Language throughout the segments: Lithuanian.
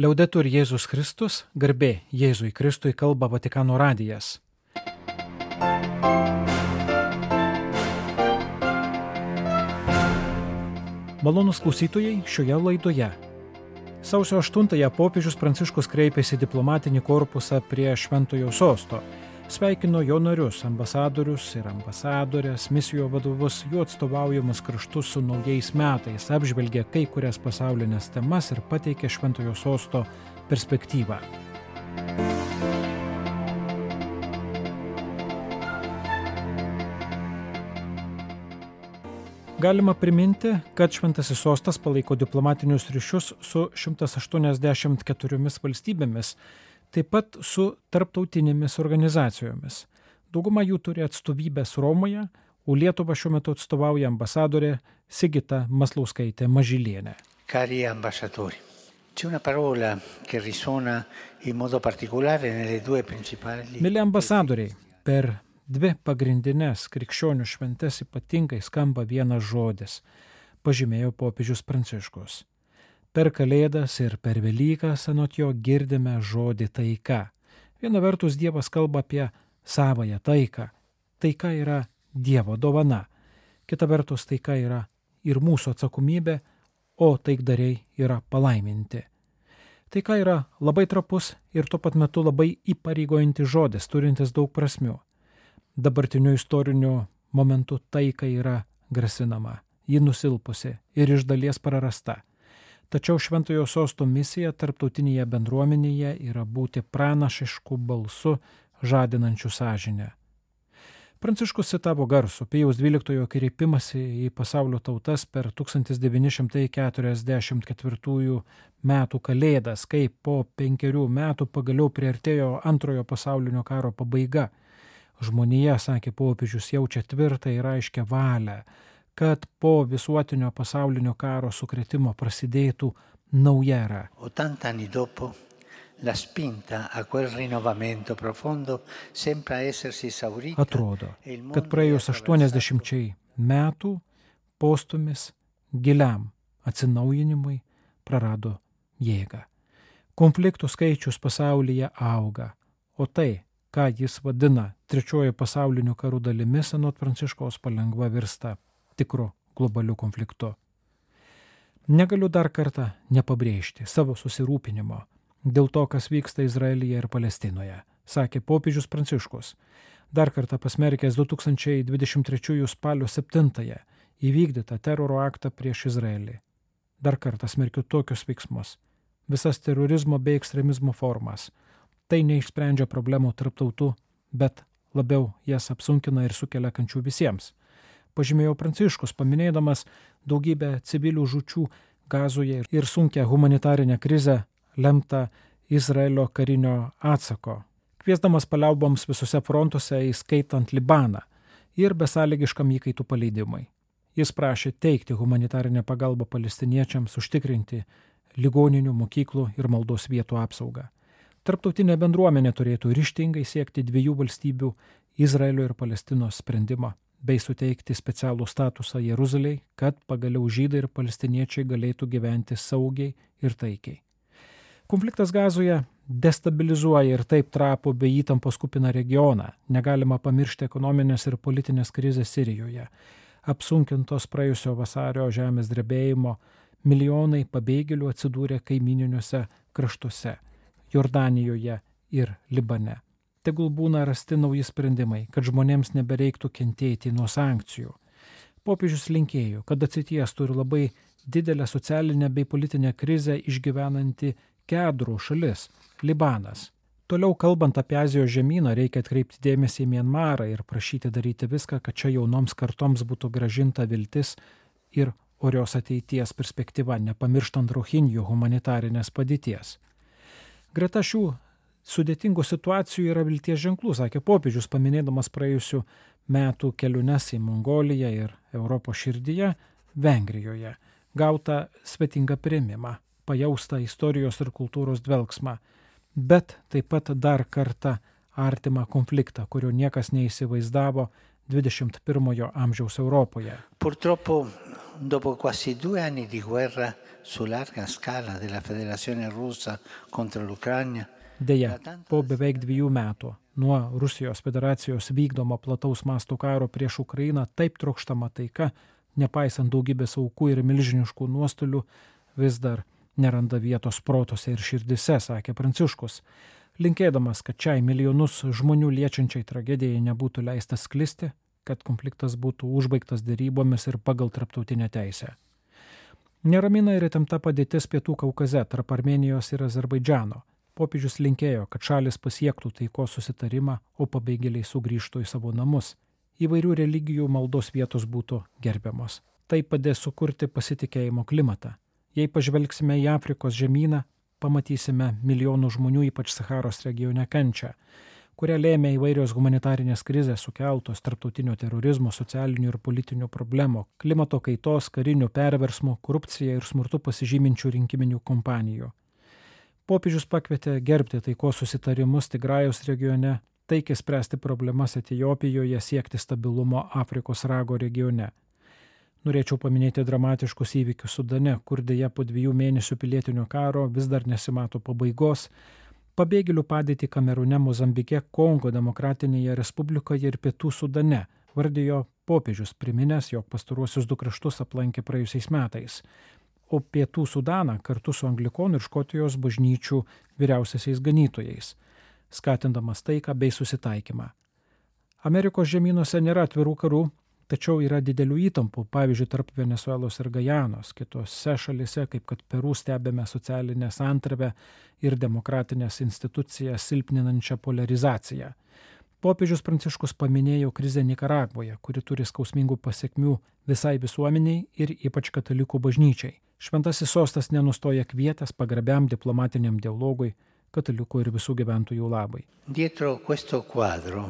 Liaudetur Jėzus Kristus, garbė Jėzui Kristui kalba Vatikano radijas. Malonus klausytojai šioje laidoje. Sausio 8-ąją popiežius Pranciškus kreipėsi diplomatinį korpusą prie Šventojo sosto sveikino jo narius, ambasadorius ir ambasadorės, misijų vadovus, jų atstovaujamus kraštus su naujais metais, apžvelgė kai kurias pasaulinės temas ir pateikė Šventojo sosto perspektyvą. Galima priminti, kad Šventasis sostas palaiko diplomatinius ryšius su 184 valstybėmis taip pat su tarptautinėmis organizacijomis. Dauguma jų turi atstovybės Romoje, o Lietuvą šiuo metu atstovauja ambasadorė Sigita Maslauskaitė Mažylienė. Cari ambasciatori, c'è una parola che risuona in modo particolare nelle due principali. Mėly ambasadoriai, per dvi pagrindinės krikščionių šventes ypatingai skamba vienas žodis, pažymėjo popiežius Pranciškus. Per Kalėdas ir per Velykas anot jo girdime žodį taika. Viena vertus Dievas kalba apie savoją taiką. Taika yra Dievo dovana. Kita vertus taika yra ir mūsų atsakomybė, o taikdariai yra palaiminti. Taika yra labai trapus ir tuo pat metu labai įpareigojantis žodis, turintis daug prasmių. Dabartiniu istoriniu momentu taika yra grasinama, ji nusilpusi ir iš dalies prarasta. Tačiau Šventojo sosto misija tarptautinėje bendruomenėje yra būti pranašišku balsu, žadinančiu sąžinę. Pranciškus citavo garsų Pijaus XII kreipimąsi į pasaulio tautas per 1944 metų kalėdas, kai po penkerių metų pagaliau priartėjo antrojo pasaulinio karo pabaiga. Žmonija, sakė popiežius, jaučia tvirtą ir aiškę valią kad po visuotinio pasaulinio karo sukretimo prasidėtų nauja era. 80 anni dopo, la spinta a quel rinnovamento profondo sembra essersi esaurita. Atrodo, kad praėjus 80 metų postumis giliam atsinaujinimui prarado jėgą. Konfliktų skaičius pasaulyje auga, o tai, ką jis vadina trečiojo pasaulinio karų dalimis, anot Pranciškaus palengva virsta tikru globaliu konfliktu. Negaliu dar kartą nepabrėžti savo susirūpinimo dėl to, kas vyksta Izraelyje ir Palestinoje, sakė popiežius Pranciškus, dar kartą pasmerkęs 2023 spalio 7-ąją įvykdytą teroro aktą prieš Izraelį. Dar kartą smerkiu tokius veiksmus, visas terorizmo bei ekstremizmo formas. Tai neišsprendžia problemų tarptautų, bet labiau jas apsunkina ir sukelia kančių visiems pažymėjo Pranciškus, paminėdamas daugybę civilių žučių gazoje ir sunkę humanitarinę krizę lemtą Izraelio karinio atsako, kviesdamas paliauboms visose frontuose, įskaitant Libaną ir besąlygiškam įkaitų paleidimui. Jis prašė teikti humanitarinę pagalbą palestiniečiams, užtikrinti ligoninių, mokyklų ir maldos vietų apsaugą. Tarptautinė bendruomenė turėtų ryštingai siekti dviejų valstybių - Izraelio ir Palestinos sprendimo bei suteikti specialų statusą Jeruzaliai, kad pagaliau žydai ir palestiniečiai galėtų gyventi saugiai ir taikiai. Konfliktas gazoje destabilizuoja ir taip trapo bei įtampos kupiną regioną. Negalima pamiršti ekonominės ir politinės krizės Sirijoje. Apsunkintos praėjusio vasario žemės drebėjimo milijonai pabėgėlių atsidūrė kaimininiuose kraštuose - Jordanijoje ir Libane tegul būna rasti nauji sprendimai, kad žmonėms nebereiktų kentėti nuo sankcijų. Popiežius linkėjo, kad atsitiestų ir labai didelę socialinę bei politinę krizę išgyvenanti kedrų šalis - Libanas. Toliau kalbant apie Azijos žemyną, reikia atkreipti dėmesį į Mienmarą ir prašyti daryti viską, kad čia jaunoms kartoms būtų gražinta viltis ir orios ateities perspektyva, nepamirštant rohinijų humanitarinės padėties. Greta šių sudėtingų situacijų yra vilties ženklų, sakė popiežius, paminėdamas praėjusių metų keliones į Mongoliją ir Europos širdyje, Vengrijoje, gautą svetingą primimą, pajaustą istorijos ir kultūros dvelgsmą, bet taip pat dar kartą artimą konfliktą, kurio niekas neįsivaizdavo 21 amžiaus Europoje. Purtroppo, dopo quasi due anni di guerra, su larga scala della Federazione russa contro l'Ucraina Deja, po beveik dviejų metų nuo Rusijos federacijos vykdomo plataus masto karo prieš Ukrainą taip trokštama taika, nepaisant daugybės aukų ir milžiniškų nuostolių, vis dar neranda vietos protose ir širdise, sakė Pranciškus. Linkėdamas, kad šiai milijonus žmonių liečiančiai tragedijai nebūtų leistas sklisti, kad konfliktas būtų užbaigtas dėrybomis ir pagal traptautinę teisę. Neramina ir įtempta padėtis Pietų Kaukaze tarp Armenijos ir Azerbaidžiano popiežius linkėjo, kad šalis pasiektų taikos susitarimą, o pabėgėliai sugrįžtų į savo namus. Įvairių religijų maldos vietos būtų gerbiamos. Tai padės sukurti pasitikėjimo klimatą. Jei pažvelgsime į Afrikos žemyną, pamatysime milijonų žmonių, ypač Saharos regione, kančią, kurią lėmė įvairios humanitarinės krizės sukeltos tarptautinio terorizmo, socialinių ir politinių problemų, klimato kaitos, karinių perversmų, korupcija ir smurtu pasižyminčių rinkiminių kompanijų. Popiežius pakvietė gerbti taikos susitarimus Tigrajos regione, taikiai spręsti problemas Etijopijoje, siekti stabilumo Afrikos rago regione. Norėčiau paminėti dramatiškus įvykius Sudane, kur dėja po dviejų mėnesių pilietinio karo vis dar nesimato pabaigos, pabėgėlių padėtį Kamerune, Mozambike, Kongo demokratinėje respublikoje ir Pietų Sudane, vardėjo popiežius, priminęs, jog pastaruosius du kraštus aplankė praėjusiais metais o pietų Sudaną kartu su Anglikonų ir Škotijos bažnyčių vyriausiaisiais ganytojais, skatindamas taiką bei susitaikymą. Amerikos žemynuose nėra atvirų karų, tačiau yra didelių įtampų, pavyzdžiui, tarp Venezuelos ir Gajanos, kitose šalise, kaip kad Perų stebėme socialinę santravę ir demokratinės institucijas silpninančią polarizaciją. Popiežius Pranciškus paminėjo krizę Nikaragvoje, kuri turi skausmingų pasiekmių visai visuomeniai ir ypač katalikų bažnyčiai. Šventasis sostas nenustoja kvietęs pagarbiam diplomatiniam dialogui katalikų ir visų gyventojų labai. Dietro questo quadro,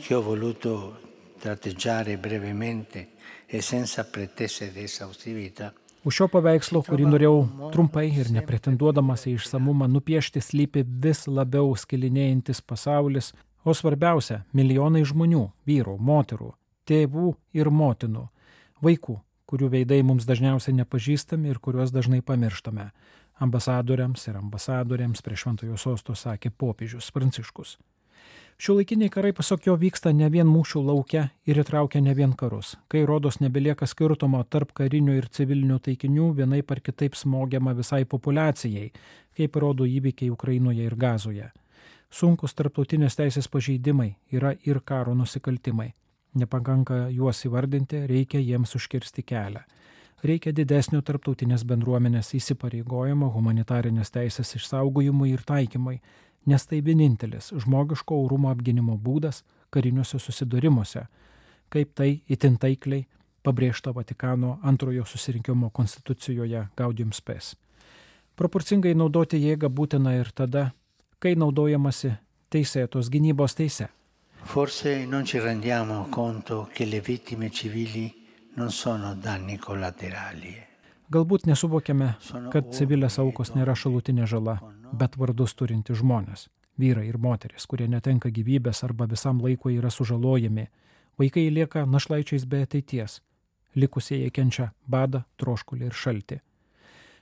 che ho voluto tratteggiare brevemente e senza pretese di esaustività, Už šio paveikslo, kurį norėjau trumpai ir nepretenduodamas į išsamumą nupiešti, slypi vis labiau skilinėjantis pasaulis, O svarbiausia - milijonai žmonių - vyrų, moterų, tėvų ir motinų, vaikų, kurių veidai mums dažniausiai nepažįstami ir kuriuos dažnai pamirštame. Ambasadoriams ir ambasadoriams prie Šventojo sosto sakė popiežius Pranciškus. Šiuolaikiniai karai, pasak jo, vyksta ne vien mūšių laukia ir įtraukia ne vien karus. Kai rodos nebelieka skirtumo tarp karinių ir civilinių taikinių, vienai par kitaip smogiama visai populacijai, kaip rodo įvykiai Ukrainoje ir Gazoje. Sunkus tarptautinės teisės pažeidimai yra ir karo nusikaltimai. Nepakanka juos įvardinti, reikia jiems užkirsti kelią. Reikia didesnio tarptautinės bendruomenės įsipareigojimo humanitarinės teisės išsaugojimui ir taikymui, nes tai vienintelis žmogiško orumo apginimo būdas kariniuose susidūrimuose, kaip tai itin taikliai pabrėžta Vatikano antrojo susirinkimo konstitucijoje Gaudium Spes. Proporcingai naudoti jėgą būtina ir tada, kai naudojamasi teisėtos gynybos teise. Forse non ci rendiamo conto che le vittime civili non sono danni collaterali. Galbūt nesuvokiame, kad civilės aukos nėra šalutinė žala, bet vardus turinti žmonės - vyrai ir moteris, kurie netenka gyvybės arba visam laikui yra sužalojami, vaikai lieka našlaičiais be ateities, likusieji kenčia badą, troškulį ir šaltį.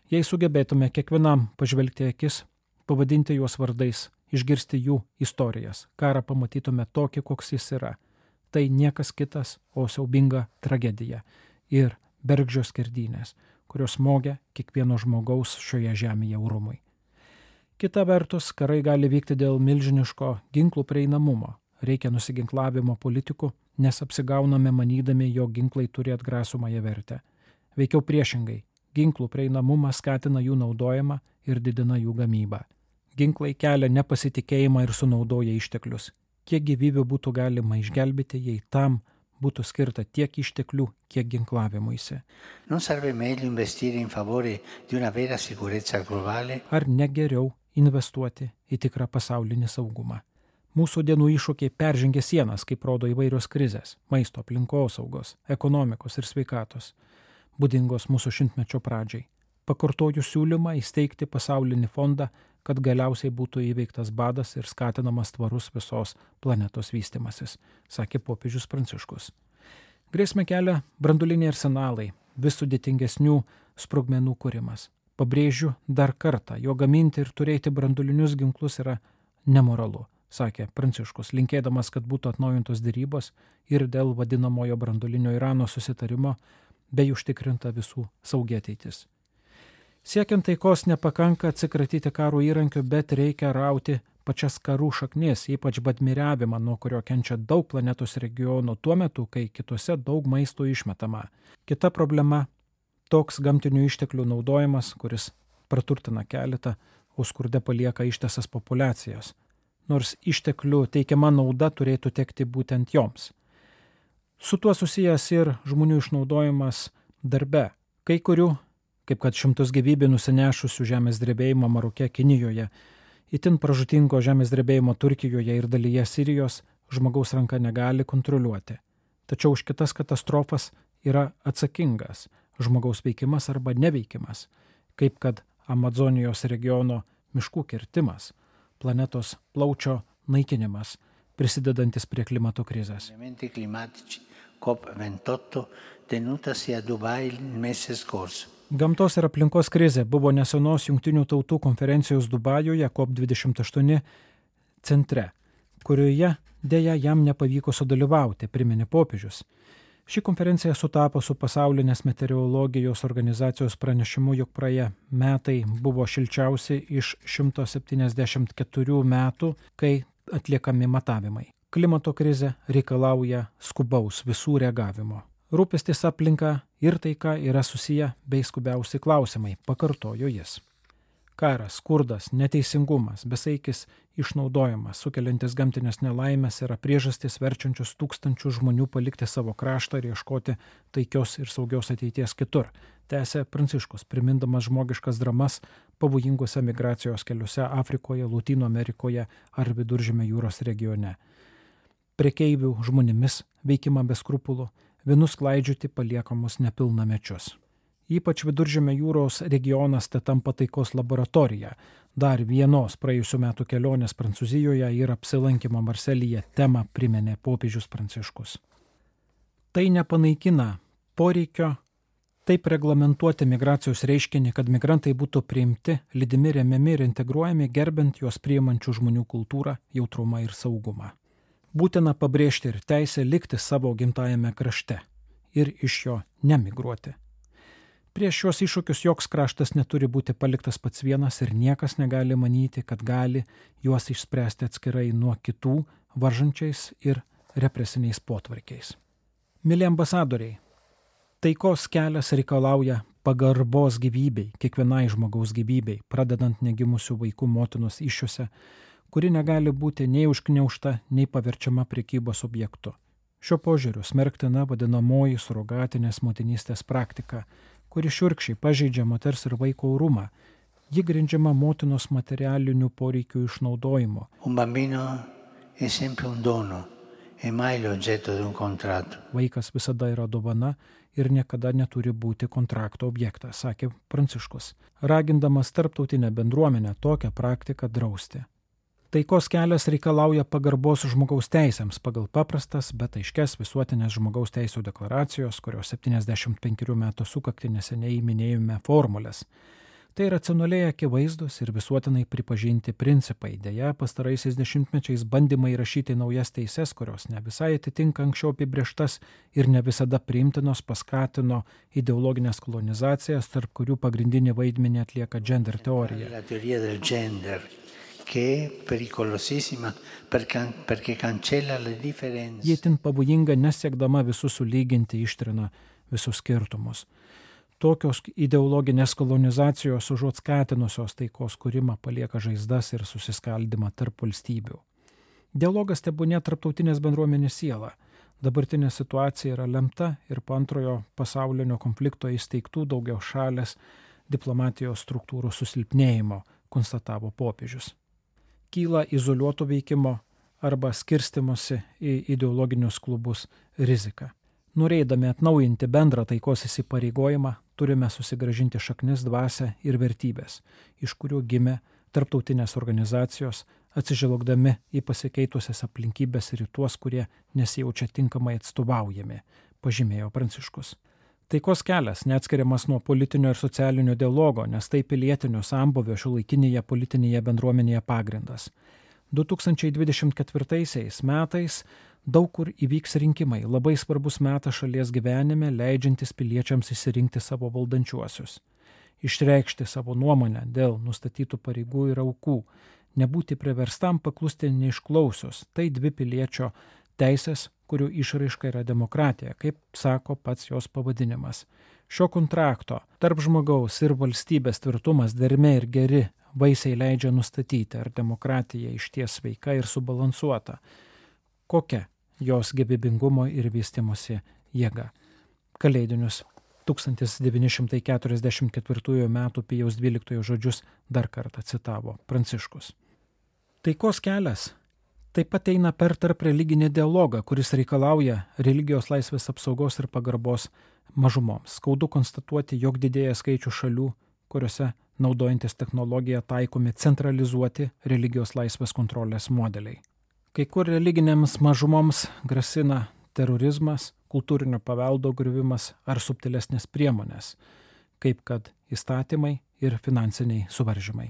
Jei sugebėtume kiekvienam pažvelgti akis, pavadinti juos vardais, išgirsti jų istorijas, karą pamatytume tokį, koks jis yra. Tai niekas kitas, o siaubinga tragedija ir bergždžios skerdynės, kurios smogia kiekvieno žmogaus šioje žemėje urumui. Kita vertus, karai gali vykti dėl milžiniško ginklų prieinamumo. Reikia nusiginklavimo politikų, nes apsigauname manydami, jog ginklai turi atgrasomąją vertę. Veikiau priešingai, ginklų prieinamumas skatina jų naudojimą ir didina jų gamybą. Ginklai kelia nepasitikėjimą ir sunaudoja išteklius. Kiek gyvybių būtų galima išgelbėti, jei tam būtų skirta tiek išteklių, kiek ginklavimuisi. Ar negeriau investuoti į tikrą pasaulinį saugumą? Mūsų dienų iššūkiai peržengia sienas, kaip rodo įvairios krizės - maisto, aplinkosaugos, ekonomikos ir sveikatos, būdingos mūsų šimtmečio pradžiai. Pakartoju siūlymą įsteigti pasaulinį fondą kad galiausiai būtų įveiktas badas ir skatinamas tvarus visos planetos vystimasis, sakė popiežius Pranciškus. Grėsmė kelia branduliniai arsenalai, vis sudėtingesnių sprogmenų kūrimas. Pabrėžiu dar kartą, jo gaminti ir turėti brandulinius ginklus yra nemoralu, sakė Pranciškus, linkėdamas, kad būtų atnaujintos dėrybos ir dėl vadinamojo brandulinio Irano susitarimo bei užtikrinta visų saugi ateitis. Siekiant taikos nepakanka atsikratyti karo įrankių, bet reikia rauti pačias karų šaknis, ypač badmiriavimą, nuo kurio kenčia daug planetos regionų tuo metu, kai kitose daug maisto išmetama. Kita problema - toks gamtinių išteklių naudojimas, kuris praturtina keletą, o skurde palieka ištesas populiacijas. Nors išteklių teikiama nauda turėtų tekti būtent joms. Su tuo susijęs ir žmonių išnaudojimas darbe. Kai kurių kaip kad šimtus gyvybių nusinešusių žemės drebėjimo Marokė Kinijoje, itin pražutingo žemės drebėjimo Turkijoje ir dalyje Sirijos žmogaus ranka negali kontroliuoti. Tačiau už kitas katastrofas yra atsakingas žmogaus veikimas arba neveikimas, kaip kad Amazonijos regiono miškų kirtimas, planetos plaučio naikinimas, prisidedantis prie klimato krizės. COP28 tenutasi a Dubai il mese scorso. Gamtos ir aplinkos krizė buvo nesenos Junktinių tautų konferencijos Dubajuje COP28 centre, kurioje dėja jam nepavyko sudalyvauti, priminė popiežius. Ši konferencija sutapo su pasaulinės meteorologijos organizacijos pranešimu, jog praėję metai buvo šilčiausi iš 174 metų, kai atliekami matavimai. Klimato krizė reikalauja skubaus visų reagavimo. Rūpestis aplinka ir taika yra susiję bei skubiausi klausimai, pakartojo jis. Karas, skurdas, neteisingumas, besaikis išnaudojimas, sukeliantis gamtinės nelaimės yra priežastis verčiančius tūkstančių žmonių palikti savo kraštą ir ieškoti taikios ir saugios ateities kitur, tęsė Pranciškus, primindamas žmogiškas dramas pavojingose migracijos keliuose Afrikoje, Latino Amerikoje ar Viduržėme jūros regione. Prekeivių žmonėmis veikimą be skrupulų vienus klaidžiuoti paliekamus nepilnamečius. Ypač viduržėme jūros regionas te tampa taikos laboratorija. Dar vienos praėjusiu metu kelionės Prancūzijoje ir apsilankimo Marselyje temą priminė popiežius Pranciškus. Tai nepanaikina poreikio taip reglamentuoti migracijos reiškinį, kad migrantai būtų priimti, lydimi, remiami ir integruojami, gerbent juos priimančių žmonių kultūrą, jautrumą ir saugumą būtina pabrėžti ir teisę likti savo gimtajame krašte ir iš jo nemigruoti. Prieš šios iššūkius joks kraštas neturi būti paliktas pats vienas ir niekas negali manyti, kad gali juos išspręsti atskirai nuo kitų varžančiais ir represiniais potvarkiais. Mili ambasadoriai, taikos kelias reikalauja pagarbos gyvybei, kiekvienai žmogaus gyvybei, pradedant negimusių vaikų motinos iššiose kuri negali būti nei užkniaušta, nei paverčiama priekybos objektu. Šiuo požiūriu smerktina vadinamoji surogatinės motinystės praktika, kuri šiurkščiai pažeidžia moters ir vaiko orumą. Ji grindžiama motinos materialinių poreikių išnaudojimu. Vaikas visada yra dovana ir niekada neturi būti kontrakto objektas, sakė Pranciškus, ragindamas tarptautinę bendruomenę tokią praktiką drausti. Taikos kelias reikalauja pagarbos žmogaus teisėms pagal paprastas, bet aiškes visuotinės žmogaus teisų deklaracijos, kurios 75 metų sukakti neseniai minėjome formulės. Tai racionaliai akivaizdus ir visuotinai pripažinti principai. Deja, pastaraisiais dešimtmečiais bandymai rašyti naujas teises, kurios ne visai atitinka anksčiau apibrieštas ir ne visada priimtinos, paskatino ideologinės kolonizacijas, tarp kurių pagrindinį vaidmenį atlieka gender teorija che è pericolosissima perché cancella le differenze. Jie tin pavojinga nesiekdama visus sulyginti ištrina visus skirtumus. Tokios ideologinės kolonizacijos užuot skatinusios taikos kūrimą palieka žaizdas ir susiskaldimą tarp valstybių. Dialogas tebūnė tarptautinės bendruomenės siela. Dabartinė situacija yra lemta ir po antrojo pasaulinio konflikto įsteigtų daugiau šalės diplomatijos struktūrų susilpnėjimo, konstatavo popiežius kyla izoliuoto veikimo arba skirstimosi į ideologinius klubus rizika. Norėdami atnaujinti bendrą taikos įsipareigojimą, turime susigražinti šaknis dvasę ir vertybės, iš kurių gimė tarptautinės organizacijos, atsižvelgdami į pasikeitusias aplinkybės ir į tuos, kurie nesijaučia tinkamai atstovaujami, pažymėjo Pranciškus. Taikos kelias neatskiriamas nuo politinio ir socialinio dialogo, nes tai pilietinio sambuvio šiuolaikinėje politinėje bendruomenėje pagrindas. 2024 metais daug kur įvyks rinkimai, labai svarbus metas šalies gyvenime, leidžiantis piliečiams įsirinkti savo valdančiuosius, išreikšti savo nuomonę dėl nustatytų pareigų ir aukų, nebūti priverstam paklusti neišklausius. Tai dvi piliečio teisės, kurių išraiška yra demokratija, kaip sako pats jos pavadinimas. Šio kontrakto tarp žmogaus ir valstybės tvirtumas, dermė ir geri vaisiai leidžia nustatyti, ar demokratija iš ties sveika ir subalansuota, kokia jos gyvybingumo ir vystimosi jėga. Kalėdinius 1944 m. Pijaus XII žodžius dar kartą citavo Pranciškus. Taikos kelias taip pat eina per tarp religinį dialogą, kuris reikalauja religijos laisvės apsaugos ir pagarbos mažumoms. Skaudu konstatuoti, jog didėja skaičių šalių, kuriuose naudojantis technologiją taikomi centralizuoti religijos laisvės kontrolės modeliai. Kai kur religinėms mažumoms grasina terorizmas, kultūrinio paveldo griuvimas ar subtilesnės priemonės, kaip kad įstatymai ir finansiniai suvaržymai.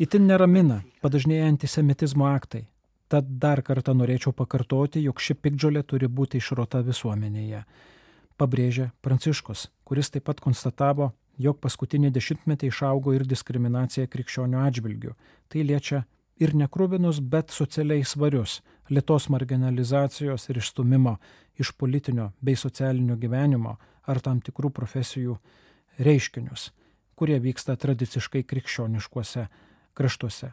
Itin neramina padažnėję antisemitizmo aktai. Tad dar kartą norėčiau pakartoti, jog ši pikdžiolė turi būti išrota visuomenėje. Pabrėžia Pranciškus, kuris taip pat konstatavo, jog paskutinį dešimtmetį išaugo ir diskriminacija krikščionių atžvilgių. Tai liečia ir nekrūvinus, bet socialiai svarius - lietos marginalizacijos ir išstumimo iš politinio bei socialinio gyvenimo ar tam tikrų profesijų reiškinius, kurie vyksta tradiciškai krikščioniškuose kraštuose.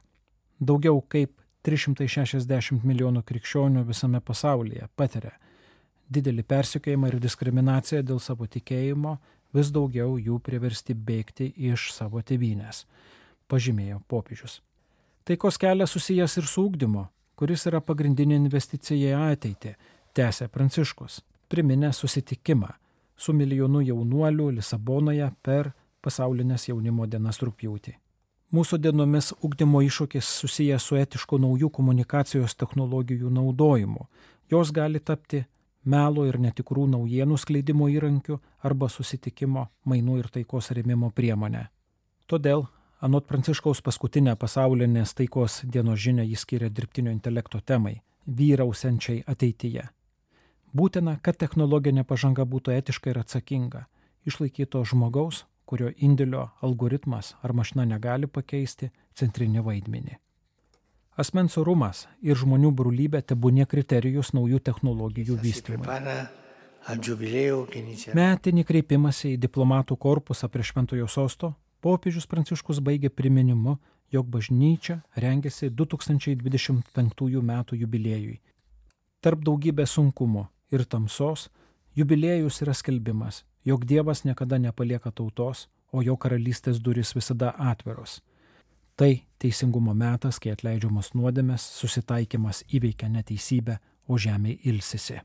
Daugiau kaip 360 milijonų krikščionių visame pasaulyje patiria didelį persikėjimą ir diskriminaciją dėl savo tikėjimo, vis daugiau jų priversti bėgti iš savo tėvynės, pažymėjo popiežius. Taikos kelias susijęs ir su ūkdymu, kuris yra pagrindinė investicija į ateitį, tęsė Pranciškus, priminę susitikimą su milijonu jaunuolių Lisabonoje per pasaulinės jaunimo dienas rūpjūtį. Mūsų dienomis ūkdymo iššūkis susijęs su etišku naujų komunikacijos technologijų naudojimu. Jos gali tapti melo ir netikrų naujienų skleidimo įrankiu arba susitikimo, mainų ir taikos remimo priemonė. Todėl Anot Pranciškaus paskutinę pasaulinės taikos dienos žinę jis skiria dirbtinio intelekto temai - vyrausiančiai ateityje. Būtina, kad technologinė pažanga būtų etiška ir atsakinga, išlaikyto žmogaus, kurio indėlio algoritmas ar mašina negali pakeisti, centrinį vaidmenį. Asmens orumas ir žmonių brūlybė tebūnė kriterijus naujų technologijų vystymui. Metinį kreipimąsi į diplomatų korpusą prie Šventojo sosto popiežius Pranciškus baigė priminimu, jog bažnyčia rengiasi 2025 metų jubiliejui. Tarp daugybės sunkumo ir tamsos jubiliejus yra skelbimas, jog Dievas niekada nepalieka tautos, o jo karalystės duris visada atviros. Tai teisingumo metas, kai atleidžiamos nuodėmės, susitaikymas įveikia neteisybę, o žemė ilsisi.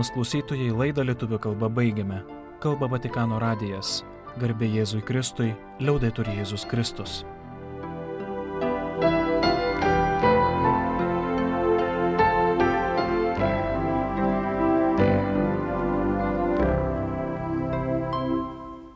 Malonus klausytojai laidą lietuvių kalbą baigiame. Kalba Vatikano radijas. Garbė Jėzui Kristui, liaudai turi Jėzus Kristus.